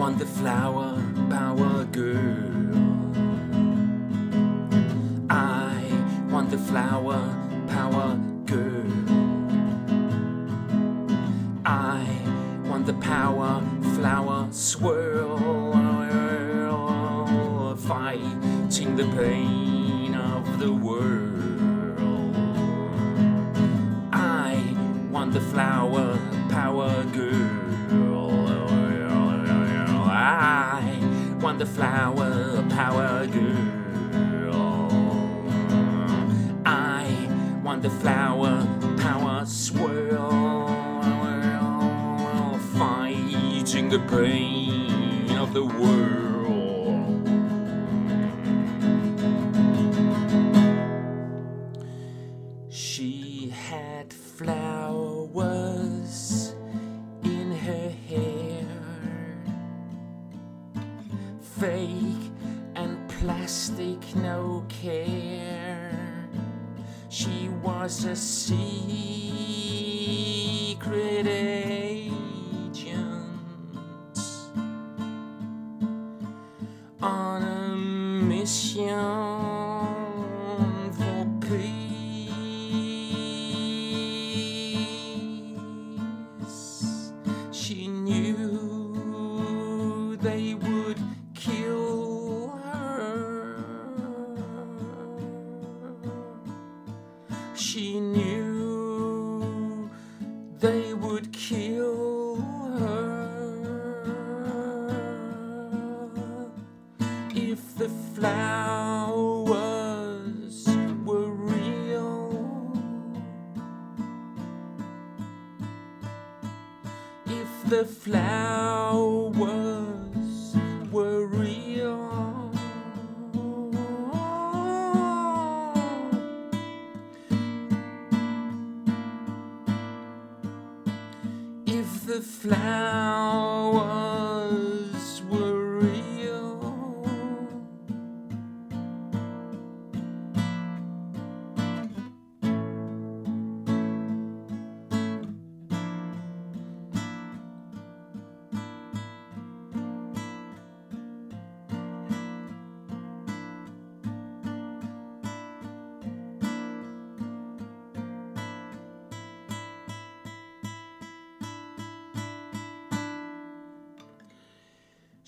want the flower power girl. I want the flower power girl. I want the power flower swirl, fighting the pain of the world. I want the flower power girl. The flower power girl. I want the flower power swirl, fighting the pain of the world. Fake and plastic, no care. She was a secret agent on a mission they would kill her if the flowers were real. If the flowers the flowers were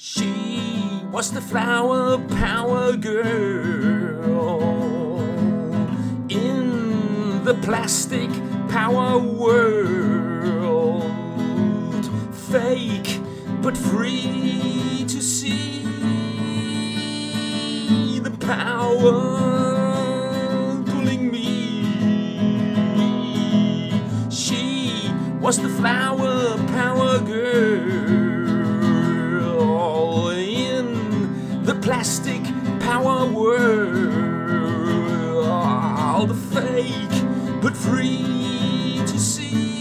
She was the flower power girl in the plastic power world. Fake but free to see the power pulling me. She was the flower power girl plastic power world. Fake but free to see